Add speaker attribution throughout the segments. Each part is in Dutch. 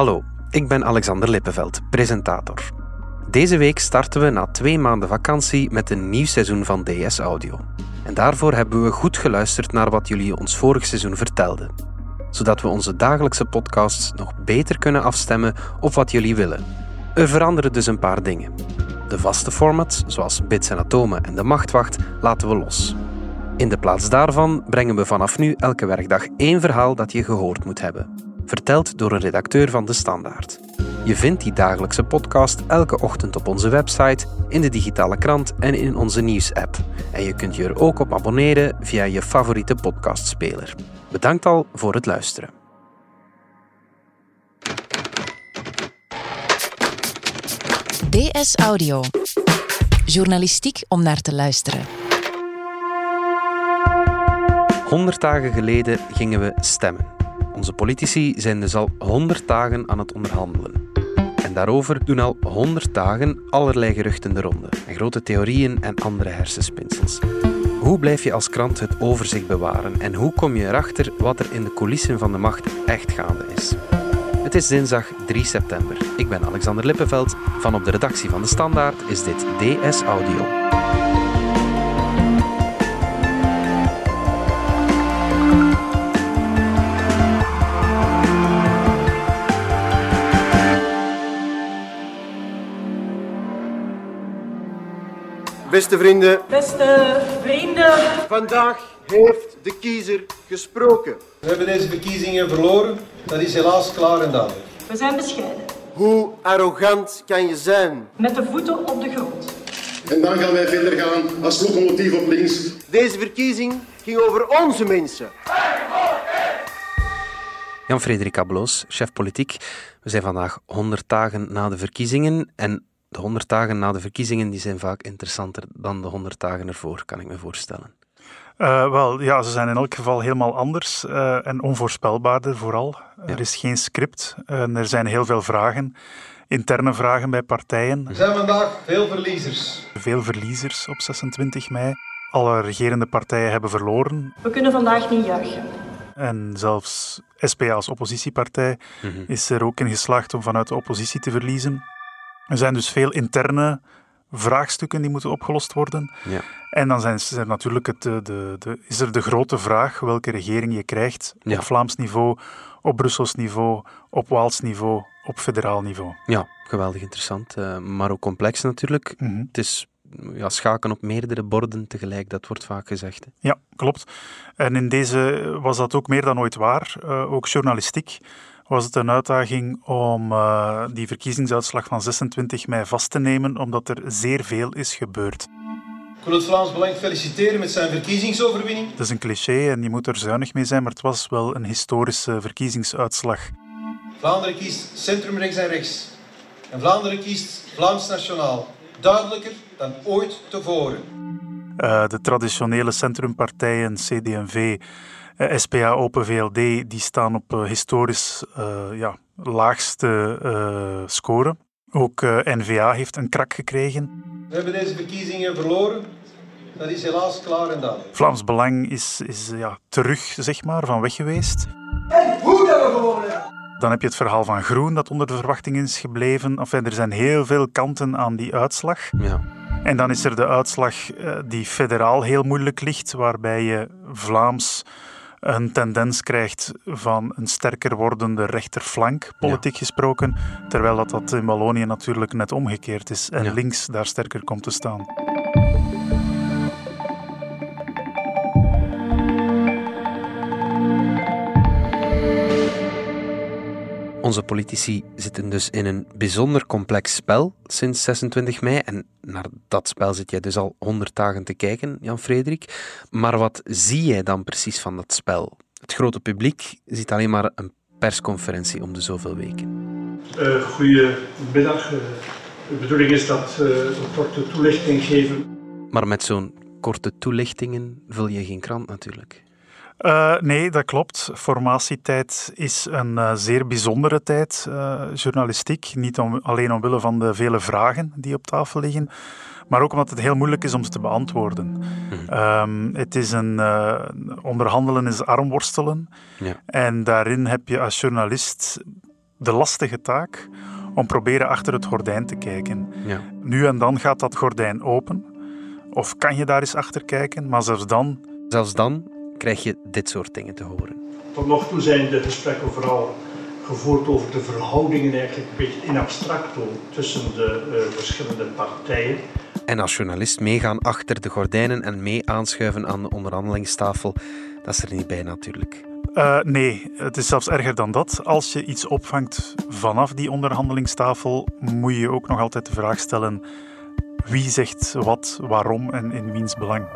Speaker 1: Hallo, ik ben Alexander Lippenveld, presentator. Deze week starten we na twee maanden vakantie met een nieuw seizoen van DS Audio. En daarvoor hebben we goed geluisterd naar wat jullie ons vorig seizoen vertelden, zodat we onze dagelijkse podcasts nog beter kunnen afstemmen op wat jullie willen. Er veranderen dus een paar dingen. De vaste formats, zoals Bits en Atomen en de Machtwacht, laten we los. In de plaats daarvan brengen we vanaf nu elke werkdag één verhaal dat je gehoord moet hebben. Verteld door een redacteur van De Standaard. Je vindt die dagelijkse podcast elke ochtend op onze website, in de digitale krant en in onze nieuwsapp. En je kunt je er ook op abonneren via je favoriete podcastspeler. Bedankt al voor het luisteren.
Speaker 2: DS Audio. Journalistiek om naar te luisteren.
Speaker 1: 100 dagen geleden gingen we stemmen. Onze politici zijn dus al 100 dagen aan het onderhandelen. En daarover doen al 100 dagen allerlei geruchten de ronde. En grote theorieën en andere hersenspinsels. Hoe blijf je als krant het overzicht bewaren en hoe kom je erachter wat er in de coulissen van de macht echt gaande is? Het is dinsdag 3 september. Ik ben Alexander Lippenveld. Van op de redactie van De Standaard is dit DS Audio.
Speaker 3: Beste vrienden,
Speaker 4: Beste vrienden,
Speaker 3: vandaag heeft de kiezer gesproken.
Speaker 5: We hebben deze verkiezingen verloren. Dat is helaas klaar en duidelijk.
Speaker 4: we zijn bescheiden.
Speaker 3: Hoe arrogant kan je zijn?
Speaker 4: Met de voeten op de grond.
Speaker 6: En dan gaan wij verder gaan als locomotief op links.
Speaker 3: Deze verkiezing ging over onze mensen.
Speaker 1: Jan-Frederik Abloos, chef politiek. We zijn vandaag 100 dagen na de verkiezingen. En de 100 dagen na de verkiezingen die zijn vaak interessanter dan de 100 dagen ervoor, kan ik me voorstellen.
Speaker 7: Uh, wel, ja, ze zijn in elk geval helemaal anders uh, en onvoorspelbaarder vooral. Ja. Er is geen script en er zijn heel veel vragen, interne vragen bij partijen.
Speaker 5: Er zijn vandaag veel verliezers.
Speaker 7: Veel verliezers op 26 mei. Alle regerende partijen hebben verloren.
Speaker 4: We kunnen vandaag niet juichen.
Speaker 7: En zelfs SPA als oppositiepartij mm -hmm. is er ook in geslaagd om vanuit de oppositie te verliezen. Er zijn dus veel interne vraagstukken die moeten opgelost worden.
Speaker 1: Ja.
Speaker 7: En dan zijn, er natuurlijk het, de, de, de, is er de grote vraag welke regering je krijgt
Speaker 1: Ja.
Speaker 7: op Vlaams niveau, op Brussels niveau, op Waals niveau, op federaal niveau.
Speaker 1: Ja, geweldig interessant, uh, maar ook complex natuurlijk.
Speaker 7: Mhm.
Speaker 1: Het is ja, schaken op meerdere borden tegelijk, dat wordt vaak gezegd. Hè.
Speaker 7: Ja, klopt. En in deze was dat ook meer dan ooit waar, uh, ook journalistiek was het een uitdaging om uh, die verkiezingsuitslag van 26 mei vast te nemen, omdat er zeer veel is gebeurd.
Speaker 5: Ik wil het Vlaams Belang feliciteren met zijn verkiezingsoverwinning.
Speaker 7: Het is een cliché en je moet er zuinig mee zijn, maar het was wel een historische verkiezingsuitslag.
Speaker 5: Vlaanderen kiest centrum rechts en rechts. En Vlaanderen kiest Vlaams Nationaal. Duidelijker dan ooit tevoren.
Speaker 7: Uh, de traditionele centrumpartijen, CD&V, SPA, Open VLD, die staan op uh, historisch ja, laagste score. Ook N-VA heeft een krak gekregen.
Speaker 5: We hebben deze verkiezingen verloren. Dat is helaas klaar en duidelijk.
Speaker 7: Vlaams Belang is, is ja, terug, zeg maar, van weg geweest.
Speaker 5: En hoe dat we gewonnen hebben!
Speaker 7: Dan heb je het verhaal van Groen dat onder de verwachtingen is gebleven. Enfin, er zijn heel veel kanten aan die uitslag.
Speaker 1: Ja.
Speaker 7: En dan is er de uitslag uh, die federaal heel moeilijk ligt, waarbij je Vlaams een tendens krijgt van een sterker wordende rechterflank, politiek ja. gesproken, terwijl dat, dat in Wallonië natuurlijk net omgekeerd is en
Speaker 1: Ja.
Speaker 7: links daar sterker komt te staan.
Speaker 1: Onze politici zitten dus in een bijzonder complex spel sinds 26 mei. En naar dat spel zit jij dus al 100 dagen te kijken, Jan-Frederik. Maar wat zie jij dan precies van dat spel? Het grote publiek ziet alleen maar een persconferentie om de zoveel weken.
Speaker 8: Uh, goedemiddag. Uh, de bedoeling is dat we uh, een korte toelichting geven.
Speaker 1: Maar met zo'n korte toelichtingen vul je geen krant natuurlijk.
Speaker 7: Uh, nee, dat klopt. Formatietijd is een uh, zeer bijzondere tijd, uh, journalistiek. Niet om, alleen omwille van de vele vragen die op tafel liggen, maar ook omdat het heel moeilijk is om ze te beantwoorden.
Speaker 1: Mhm.
Speaker 7: Um, het is een onderhandelen is armworstelen.
Speaker 1: Ja.
Speaker 7: En daarin heb je als journalist de lastige taak om proberen achter het gordijn te kijken.
Speaker 1: Ja.
Speaker 7: Nu en dan gaat dat gordijn open. Of kan je daar eens achter kijken, maar zelfs dan...
Speaker 1: Zelfs dan krijg je dit soort dingen te horen.
Speaker 8: Tot nog toe zijn de gesprekken vooral gevoerd over de verhoudingen eigenlijk een beetje in abstracto tussen de uh, verschillende partijen.
Speaker 1: En als journalist meegaan achter de gordijnen en mee aanschuiven aan de onderhandelingstafel, dat is er niet bij natuurlijk.
Speaker 7: Uh, nee, het is zelfs erger dan dat. Als je iets opvangt vanaf die onderhandelingstafel, moet je ook nog altijd de vraag stellen wie zegt wat, waarom en in wiens belang.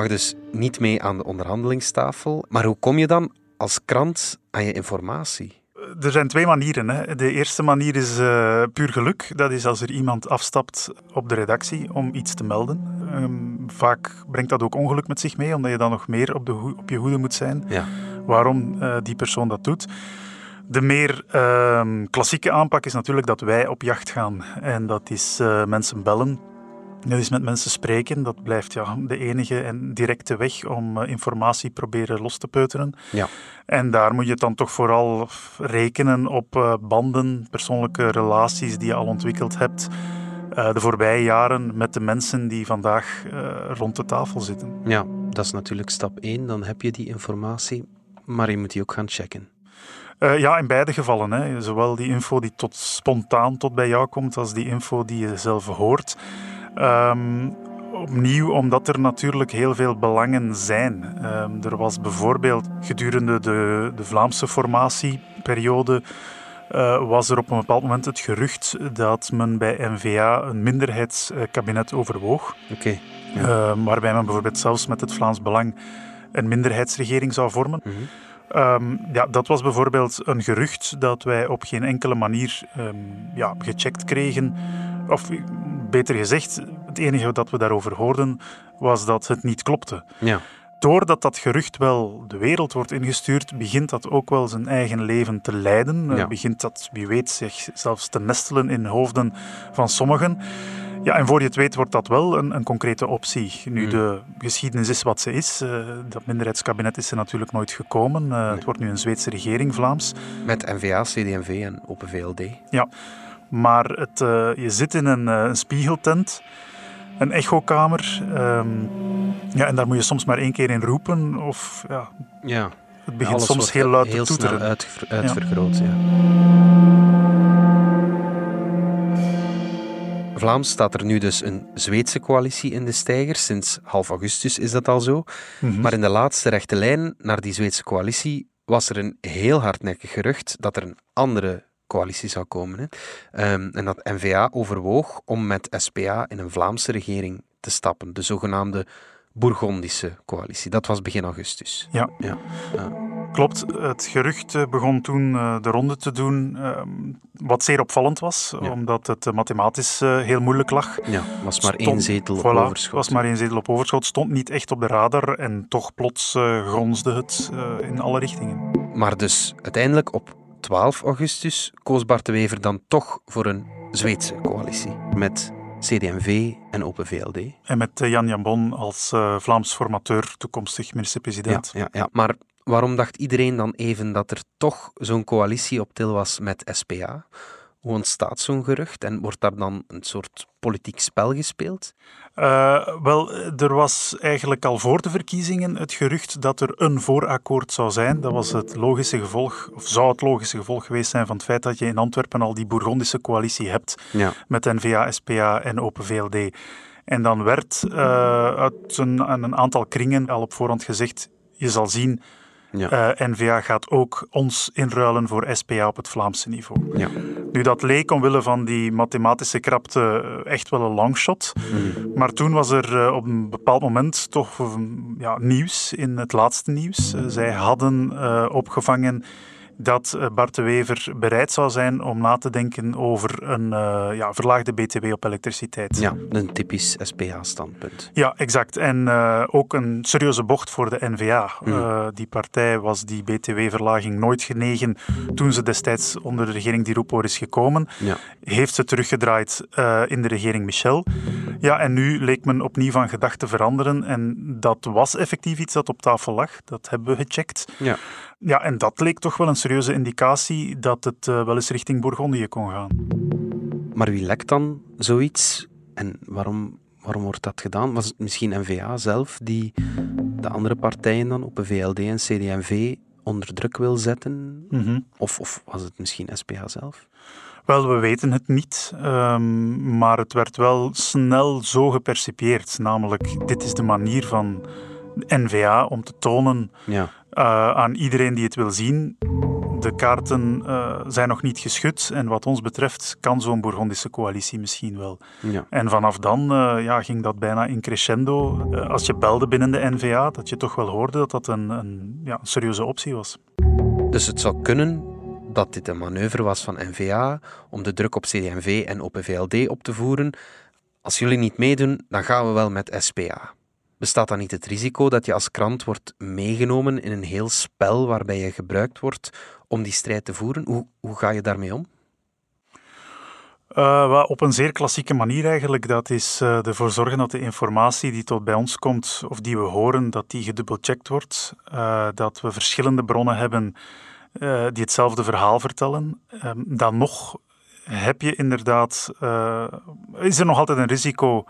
Speaker 1: Mag dus niet mee aan de onderhandelingstafel. Maar hoe kom je dan als krant aan je informatie?
Speaker 7: Er zijn twee manieren. Hè. De eerste manier is uh, puur geluk. Dat is als er iemand afstapt op de redactie om iets te melden. Um, vaak brengt dat ook ongeluk met zich mee, omdat je dan nog meer op, de op je hoede moet zijn.
Speaker 1: Ja.
Speaker 7: Waarom uh, die persoon dat doet. De meer uh, klassieke aanpak is natuurlijk dat wij op jacht gaan. En dat is mensen bellen dat is met mensen spreken. Dat blijft ja, de enige en directe weg om informatie proberen los te peuteren.
Speaker 1: Ja.
Speaker 7: En daar moet je dan toch vooral rekenen op banden, persoonlijke relaties die je al ontwikkeld hebt de voorbije jaren met de mensen die vandaag rond de tafel zitten.
Speaker 1: Ja, dat is natuurlijk stap 1. Dan heb je die informatie, maar je moet die ook gaan checken.
Speaker 7: Uh, ja, in beide gevallen. Hè. Zowel die info die tot spontaan tot bij jou komt, als die info die je zelf hoort. Um, opnieuw omdat er natuurlijk heel veel belangen zijn. Um, er was bijvoorbeeld gedurende de, de Vlaamse formatieperiode uh, was er op een bepaald moment het gerucht dat men bij NVA een minderheidskabinet overwoog.
Speaker 1: Okay,
Speaker 7: ja. uh, waarbij men bijvoorbeeld zelfs met het Vlaams Belang een minderheidsregering zou vormen.
Speaker 1: Mm -hmm.
Speaker 7: Um, ja, dat was bijvoorbeeld een gerucht dat wij op geen enkele manier um, ja, gecheckt kregen. Of beter gezegd, het enige dat we daarover hoorden was dat het niet klopte.
Speaker 1: Ja.
Speaker 7: Doordat dat gerucht wel de wereld wordt ingestuurd, begint dat ook wel zijn eigen leven te leiden.
Speaker 1: Ja.
Speaker 7: Begint dat, wie weet, zich zelfs te nestelen in hoofden van sommigen. Ja, en voor je het weet wordt dat wel een, een concrete optie. Nu,
Speaker 1: Hmm.
Speaker 7: de geschiedenis is wat ze is. Uh, dat minderheidskabinet is er natuurlijk nooit gekomen. Uh,
Speaker 1: Nee.
Speaker 7: Het wordt nu een Zweedse regering, Vlaams.
Speaker 1: Met NVA, CD&V en Open VLD.
Speaker 7: Ja, maar het, uh, je zit in een, uh, een spiegeltent, een echokamer. Um, ja, en daar moet je soms maar één keer in roepen. Of ja,
Speaker 1: Ja.
Speaker 7: het begint
Speaker 1: Alles
Speaker 7: soms heel luid
Speaker 1: heel
Speaker 7: te toeteren.
Speaker 1: snel uitver- uitvergroot. Ja. Vlaams staat er nu dus een Zweedse coalitie in de steiger. Sinds half augustus is dat al zo.
Speaker 7: Mhm.
Speaker 1: Maar in de laatste rechte lijn naar die Zweedse coalitie was er een heel hardnekkig gerucht dat er een andere coalitie zou komen. Hè. Ehm, en dat NVA overwoog om met SPA in een Vlaamse regering te stappen. De zogenaamde Bourgondische coalitie. Dat was begin augustus.
Speaker 7: Ja.
Speaker 1: Ja.
Speaker 7: Klopt, het gerucht eh, begon toen eh, de ronde te doen, eh, wat zeer opvallend was,
Speaker 1: Ja.
Speaker 7: omdat het eh, mathematisch heel moeilijk lag.
Speaker 1: Ja, was maar
Speaker 7: Stond-
Speaker 1: één zetel op
Speaker 7: Voilà,
Speaker 1: overschot.
Speaker 7: was maar één zetel op overschot, stond niet echt op de radar en toch plots gronsde het in alle richtingen.
Speaker 1: Maar dus uiteindelijk op 12 augustus koos Bart de Wever dan toch voor een Zweedse coalitie met CD&V en Open VLD.
Speaker 7: En met eh, Jan Jambon als eh, Vlaams formateur, toekomstig
Speaker 1: Ja,
Speaker 7: minister-president.
Speaker 1: ja, ja. Maar waarom dacht iedereen dan even dat er toch zo'n coalitie op til was met SPA? Hoe ontstaat zo'n gerucht en wordt daar dan een soort politiek spel gespeeld?
Speaker 7: Eh, wel, er was eigenlijk al voor de verkiezingen het gerucht dat er een voorakkoord zou zijn. Dat was het logische gevolg, of zou het logische gevolg geweest zijn van het feit dat je in Antwerpen al die Bourgondische coalitie hebt
Speaker 1: Ja.
Speaker 7: met N-VA, SPA en Open VLD. En dan werd uh, uit een aantal kringen al op voorhand gezegd, je zal zien,
Speaker 1: Ja.
Speaker 7: uh, N-VA gaat ook ons inruilen voor SPA op het Vlaamse niveau.
Speaker 1: Ja.
Speaker 7: Nu, dat leek omwille van die mathematische krapte uh, echt wel een longshot.
Speaker 1: Mm.
Speaker 7: Maar toen was er uh, op een bepaald moment toch ja, nieuws in het laatste nieuws. Uh, zij hadden opgevangen dat eh, Bart de Wever bereid zou zijn om na te denken over een uh, ja, verlaagde BTW op elektriciteit.
Speaker 1: Ja, een typisch SPA-standpunt.
Speaker 7: Ja, exact. En uh, ook een serieuze bocht voor de NVA. Mm. die partij was die BTW-verlaging nooit genegen toen ze destijds onder de regering Di Rupo is gekomen. Ja. Heeft ze teruggedraaid in de regering Michel. Ja, en nu leek men opnieuw van gedachten veranderen. En dat was effectief iets dat op tafel lag. Dat hebben we gecheckt. Ja. Ja, en dat leek toch wel een serieuze indicatie dat het uh, wel eens richting Bourgondië kon gaan.
Speaker 1: Maar wie lekt dan zoiets? En waarom, waarom wordt dat gedaan? Was het misschien NVA zelf die de andere partijen dan op een VLD en CD&V onder druk wil zetten? Mm of, of was het misschien SPA zelf?
Speaker 7: Wel, we weten het niet, um, maar het werd wel snel zo gepercipieerd. Namelijk, dit is de manier van NVA om te tonen ja. uh, aan iedereen die het wil zien. De kaarten uh, zijn nog niet geschud en wat ons betreft kan zo'n Bourgondische coalitie misschien wel. Ja. En vanaf dan uh, ja, ging dat bijna in crescendo. als je belde binnen de NVA, dat je toch wel hoorde dat dat een, een, ja, een serieuze optie was.
Speaker 1: Dus het zou kunnen dat dit een manoeuvre was van NVA om de druk op CD&V en op VLD op te voeren. Als jullie niet meedoen, dan gaan we wel met SPA. Bestaat dan niet het risico dat je als krant wordt meegenomen in een heel spel waarbij je gebruikt wordt om die strijd te voeren? Hoe, hoe ga je daarmee om?
Speaker 7: Uh, op een zeer klassieke manier eigenlijk. Dat is uh, ervoor zorgen dat de informatie die tot bij ons komt of die we horen, dat die gedubbelcheckt wordt. Uh, dat we verschillende bronnen hebben die hetzelfde verhaal vertellen. Ehm, dan nog heb je inderdaad, is er nog altijd een risico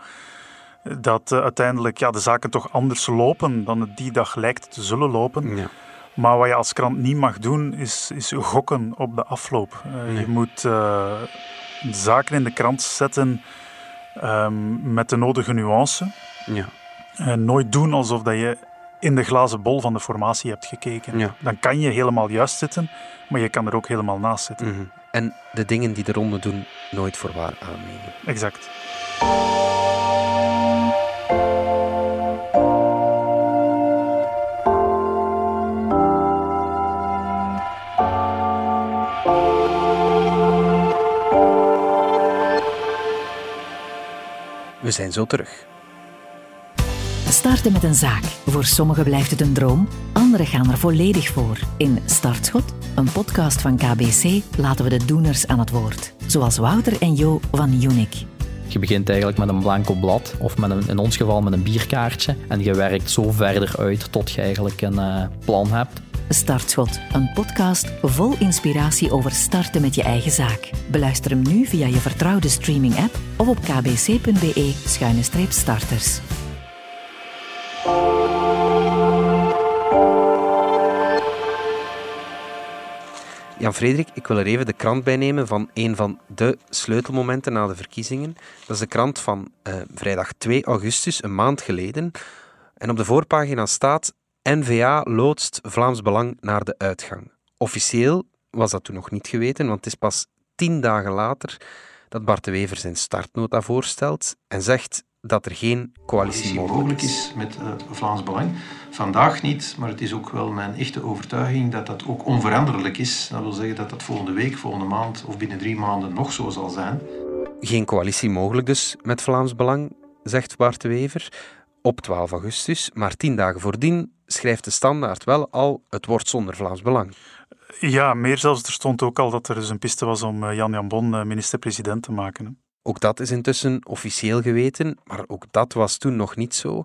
Speaker 7: dat uh, uiteindelijk ja, de zaken toch anders lopen dan het die dag lijkt te zullen lopen. Ja. Maar wat je als krant niet mag doen, is, is gokken op de afloop. Uh, Je moet uh, zaken in de krant zetten um, met de nodige nuance. Ja. En nooit doen alsof dat je in de glazen bol van de formatie hebt gekeken. Ja. Dan kan je helemaal juist zitten, maar je kan er ook helemaal naast zitten. Mm -hmm.
Speaker 1: En de dingen die de ronde doen, nooit voor waar aannemen.
Speaker 7: Exact.
Speaker 1: We zijn zo terug.
Speaker 2: Starten met een zaak. Voor sommigen blijft het een droom, anderen gaan er volledig voor. In Startschot, een podcast van KBC, laten we de doeners aan het woord. Zoals Wouter en Jo van Unique.
Speaker 9: Je begint eigenlijk met een blanco blad, of met een, in ons geval met een bierkaartje. En je werkt zo verder uit tot je eigenlijk een uh, plan hebt.
Speaker 2: Startschot, een podcast vol inspiratie over starten met je eigen zaak. Beluister hem nu via je vertrouwde streaming-app of op kbc.be-starters.
Speaker 1: Jan Frederik, ik wil er even de krant bij nemen van een van de sleutelmomenten na de verkiezingen. Dat is de krant van uh, vrijdag 2 augustus, een maand geleden. En op de voorpagina staat NVA loodst Vlaams Belang naar de uitgang. Officieel was dat toen nog niet geweten, want het is pas tien dagen later dat Bart de Wever zijn startnota voorstelt en zegt dat er geen coalitie, mogelijk
Speaker 5: is. met uh, Vlaams Belang. Vandaag niet, maar het is ook wel mijn echte overtuiging dat dat ook onveranderlijk is. Dat wil zeggen dat dat volgende week, volgende maand of binnen drie maanden nog zo zal zijn.
Speaker 1: Geen coalitie mogelijk dus met Vlaams Belang, zegt Bart de Wever op 12 augustus, maar tien dagen voordien schrijft de standaard wel al het wordt zonder Vlaams Belang.
Speaker 7: Ja, meer zelfs. Er stond ook al dat er dus een piste was om eh, Jan Jan Bon eh, minister-president te maken.
Speaker 1: Ook dat is intussen officieel geweten, maar ook dat was toen nog niet zo.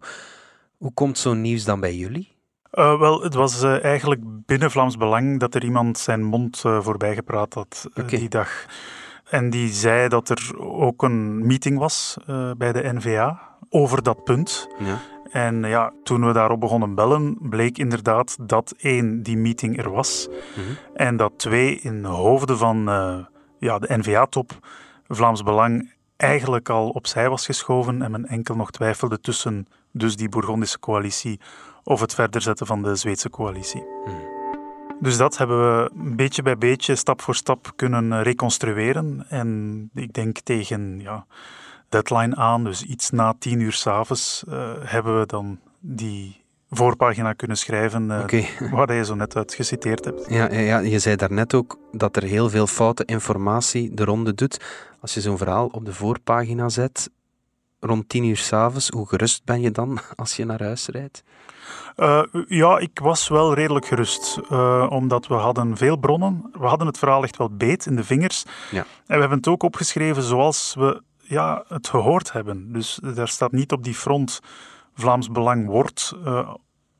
Speaker 1: Hoe komt zo'n nieuws dan bij jullie?
Speaker 7: Uh, wel, het was uh, eigenlijk binnen Vlaams Belang dat er iemand zijn mond uh, voorbij gepraat had okay. die dag. En die zei dat er ook een meeting was bij de NVA over dat punt. Ja. En ja, toen we daarop begonnen bellen, bleek inderdaad dat één, die meeting er was. Mhm. En dat twee, in hoofden van uh, ja, de NVA-top, Vlaams Belang eigenlijk al opzij was geschoven en men enkel nog twijfelde tussen dus die Bourgondische coalitie of het verder zetten van de Zweedse coalitie. Mhm. Dus dat hebben we beetje bij beetje, stap voor stap kunnen reconstrueren. En ik denk tegen ja, deadline aan, dus iets na tien uur s'avonds, uh, hebben we dan die voorpagina kunnen schrijven, uh,
Speaker 1: Oké.
Speaker 7: waar je zo net uit geciteerd hebt.
Speaker 1: Ja, ja, ja, je zei daarnet ook dat er heel veel foute informatie de ronde doet. Als je zo'n verhaal op de voorpagina zet, rond tien uur s'avonds, hoe gerust ben je dan als je naar huis rijdt?
Speaker 7: Uh, ja, ik was wel redelijk gerust, uh, omdat we hadden veel bronnen. We hadden het verhaal echt wel beet in de vingers.
Speaker 1: Ja.
Speaker 7: En we hebben het ook opgeschreven zoals we ja, het gehoord hebben. Dus daar staat niet op die front Vlaams Belang wordt uh,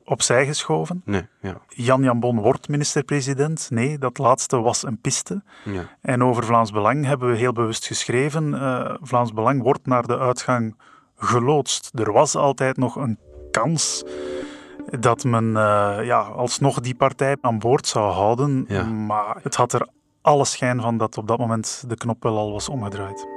Speaker 7: opzij geschoven.
Speaker 1: Nee, ja.
Speaker 7: Jan Jan Bon wordt minister-president. Nee, dat laatste was een piste.
Speaker 1: Ja.
Speaker 7: En over Vlaams Belang hebben we heel bewust geschreven. Uh, Vlaams Belang wordt naar de uitgang geloodst. Er was altijd nog een kans dat men uh, ja, alsnog die partij aan boord zou houden.
Speaker 1: Ja.
Speaker 7: Maar het had er alle schijn van dat op dat moment de knop wel al was omgedraaid.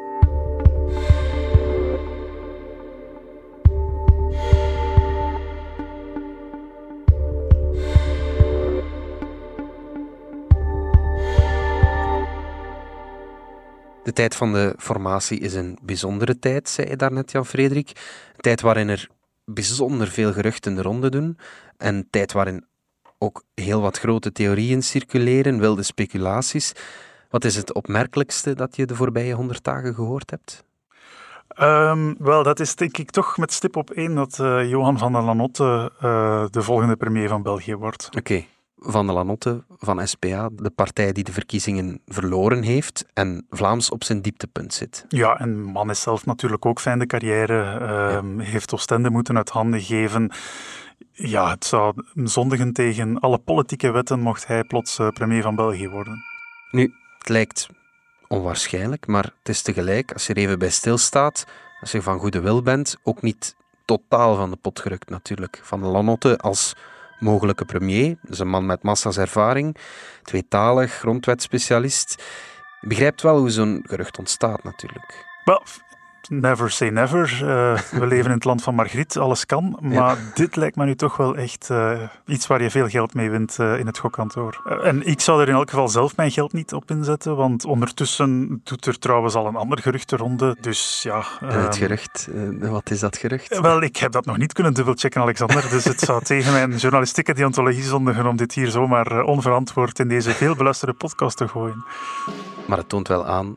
Speaker 1: De tijd van de formatie is een bijzondere tijd, zei je daarnet, Jan-Frederik. Een tijd waarin er bijzonder veel geruchten de ronde doen. En een tijd waarin ook heel wat grote theorieën circuleren, wilde speculaties. Wat is het opmerkelijkste dat je de voorbije honderd dagen gehoord hebt?
Speaker 7: Um, wel, dat is denk ik toch met stip op één dat uh, Johan van der Lanotte uh, de volgende premier van België wordt.
Speaker 1: Oké. Okay. Van der Lanotte van SPA, de partij die de verkiezingen verloren heeft en Vlaams op zijn dieptepunt zit.
Speaker 7: Ja, en man is zelf natuurlijk ook fijn de carrière, uh, ja. heeft Oostende moeten uit handen geven. Ja, het zou zondigen tegen alle politieke wetten mocht hij plots uh, premier van België worden.
Speaker 1: Nu, het lijkt onwaarschijnlijk, maar het is tegelijk, als je er even bij stilstaat, als je van goede wil bent, ook niet totaal van de pot gerukt natuurlijk. Van der Lanotte als mogelijke premier, dus een man met massa's ervaring, tweetalig, grondwetspecialist. Je begrijpt wel hoe zo'n gerucht ontstaat natuurlijk.
Speaker 7: Well, never say never. Uh, we leven in het land van Margriet, alles kan. Maar ja. dit lijkt me nu toch wel echt uh, iets waar je veel geld mee wint uh, in het gokkantoor. en ik zou er in elk geval zelf mijn geld niet op inzetten, want ondertussen doet er trouwens al een ander gerucht de ronde. Dus ja.
Speaker 1: het gerucht, wat is dat gerucht?
Speaker 7: wel, ik heb dat nog niet kunnen dubbelchecken, Alexander. Dus het zou tegen mijn journalistieke deontologie zondigen om dit hier zomaar onverantwoord in deze veel beluisterde podcast te gooien.
Speaker 1: Maar het toont wel aan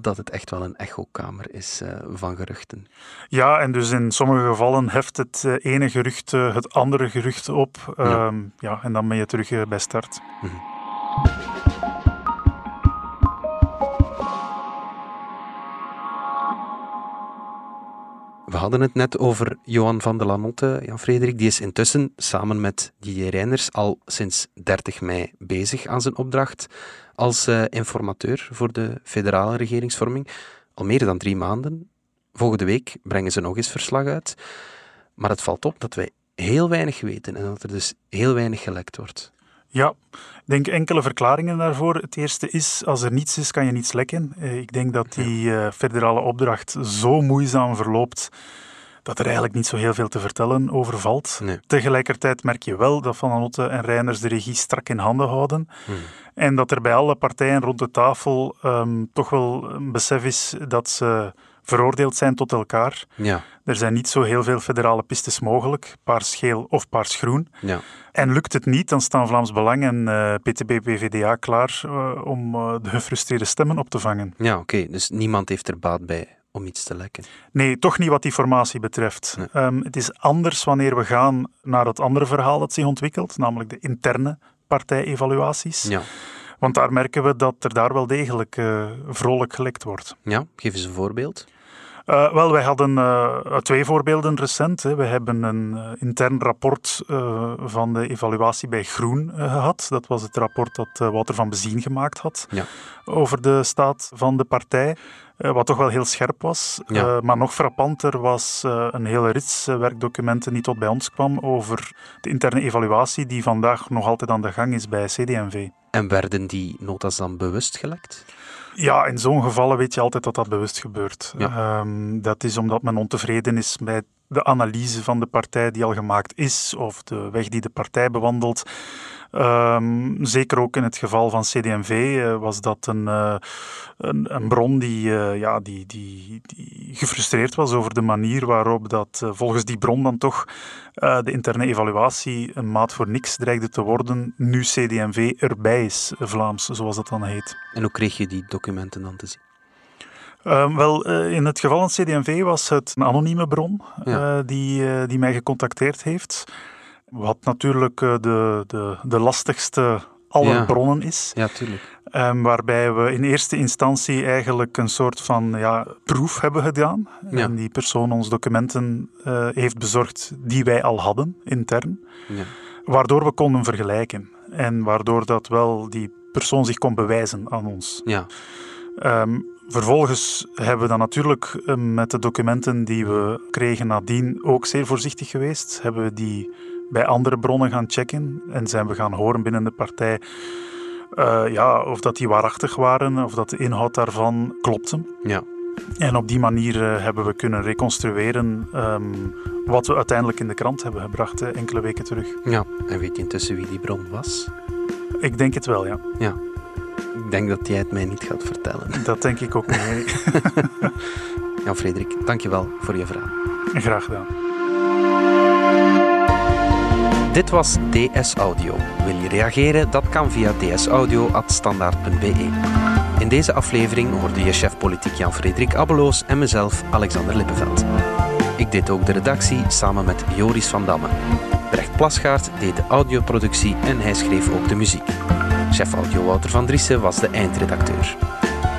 Speaker 1: dat het echt wel een echokamer is uh, van geruchten.
Speaker 7: Ja, en dus in sommige gevallen heft het uh, ene gerucht uh, het andere gerucht op. Ja. Uh, ja. en dan ben je terug bij start.
Speaker 1: Mm -hmm. Hadden het net over Johan van der Lanotte, Jan Frederik. Die is intussen samen met Didier Reiners al sinds 30 mei bezig aan zijn opdracht als uh, informateur voor de federale regeringsvorming. Al meer dan drie maanden. Volgende week brengen ze nog eens verslag uit. Maar het valt op dat wij heel weinig weten en dat er dus heel weinig gelekt wordt.
Speaker 7: Ja, ik denk enkele verklaringen daarvoor. Het eerste is, als er niets is, kan je niets lekken. Ik denk dat die uh, federale opdracht zo moeizaam verloopt dat er eigenlijk niet zo heel veel te vertellen over valt.
Speaker 1: Nee.
Speaker 7: Tegelijkertijd merk je wel dat Van Anotte en Reiners de regie strak in handen houden.
Speaker 1: Hmm.
Speaker 7: En dat er bij alle partijen rond de tafel um, toch wel een besef is dat ze veroordeeld zijn tot elkaar.
Speaker 1: Ja.
Speaker 7: Er zijn niet zo heel veel federale pistes mogelijk, paars-geel of paars-groen.
Speaker 1: Ja.
Speaker 7: En lukt het niet, dan staan Vlaams Belang en uh, PTB-PVDA klaar uh, om uh, de gefrustreerde stemmen op te vangen.
Speaker 1: Ja, oké. Okay. Dus niemand heeft er baat bij om iets te lekken.
Speaker 7: Nee, toch niet wat die formatie betreft.
Speaker 1: Nee.
Speaker 7: Um, het is anders wanneer we gaan naar het andere verhaal dat zich ontwikkelt, namelijk de interne partijevaluaties.
Speaker 1: Ja.
Speaker 7: Want daar merken we dat er daar wel degelijk uh, vrolijk gelekt wordt.
Speaker 1: Ja, geef eens een voorbeeld.
Speaker 7: Uh, wel, wij hadden uh, twee voorbeelden recent. Hè. We hebben een uh, intern rapport van de evaluatie bij Groen gehad. Dat was het rapport dat Wouter van Bezien gemaakt had
Speaker 1: ja.
Speaker 7: over de staat van de partij. wat toch wel heel scherp was.
Speaker 1: Ja.
Speaker 7: maar nog frappanter was een hele rits werkdocumenten die tot bij ons kwam over de interne evaluatie die vandaag nog altijd aan de gang is bij CD&V.
Speaker 1: En werden die notas dan bewust gelekt?
Speaker 7: Ja, in zo'n gevallen weet je altijd dat dat bewust gebeurt.
Speaker 1: Ja.
Speaker 7: Um, dat is omdat men ontevreden is met de analyse van de partij die al gemaakt is of de weg die de partij bewandelt. Um, zeker ook in het geval van CD&V uh, was dat een, uh, een, een, bron die, uh, ja, die, die, die, gefrustreerd was over de manier waarop dat volgens die bron dan toch de interne evaluatie een maat voor niks dreigde te worden, nu CD&V erbij is, Vlaams, zoals dat dan heet.
Speaker 1: En hoe kreeg je die documenten dan te zien?
Speaker 7: Uh, wel, uh, in het geval van CD&V was het een anonieme bron ja. uh, die, die mij gecontacteerd heeft. Wat natuurlijk de, de, de lastigste aller
Speaker 1: ja.
Speaker 7: bronnen is.
Speaker 1: Ja, tuurlijk.
Speaker 7: Um, waarbij we in eerste instantie eigenlijk een soort van ja, proef hebben gedaan.
Speaker 1: Ja.
Speaker 7: En die persoon ons documenten heeft bezorgd die wij al hadden, intern.
Speaker 1: Ja.
Speaker 7: Waardoor we konden vergelijken. En waardoor dat wel die persoon zich kon bewijzen aan ons.
Speaker 1: Ja.
Speaker 7: Um, Vervolgens hebben we dan natuurlijk met de documenten die we kregen nadien ook zeer voorzichtig geweest. Hebben we die bij andere bronnen gaan checken en zijn we gaan horen binnen de partij uh, ja, of dat die waarachtig waren, of dat de inhoud daarvan klopte.
Speaker 1: Ja.
Speaker 7: En op die manier uh, hebben we kunnen reconstrueren um, wat we uiteindelijk in de krant hebben gebracht uh, enkele weken terug.
Speaker 1: Ja, en weet je intussen wie die bron was?
Speaker 7: Ik denk het wel, ja.
Speaker 1: Ja. Ik denk dat jij het mij niet gaat vertellen.
Speaker 7: Dat denk ik ook niet.
Speaker 1: Jan Frederik, dankjewel voor je vraag.
Speaker 7: Graag gedaan.
Speaker 1: Dit was DS Audio. Wil je reageren? Dat kan via dsaudio.standaard.be. In deze aflevering hoorde je chef politiek Jan-Frederik Abbeloos en mezelf, Alexander Lippenveld. Ik deed ook de redactie samen met Joris van Damme. Brecht Plasgaard deed de audioproductie en hij schreef ook de muziek. Chef audio Wouter van Driessen was de eindredacteur.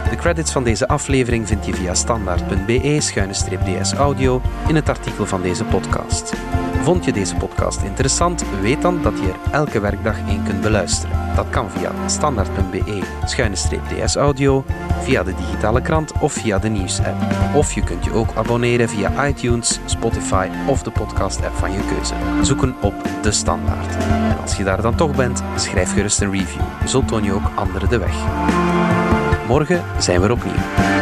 Speaker 1: De credits van deze aflevering vind je via standaard.be-ds audio in het artikel van deze podcast. Vond je deze podcast interessant? Weet dan dat je er elke werkdag één kunt beluisteren. Dat kan via standaard.be-ds audio, via de digitale krant of via de nieuws-app. Of je kunt je ook abonneren via iTunes, Spotify of de podcast-app van je keuze. Zoeken op De Standaard. Als je daar dan toch bent, schrijf gerust een review. Zo toon je ook anderen de weg. Morgen zijn we er opnieuw.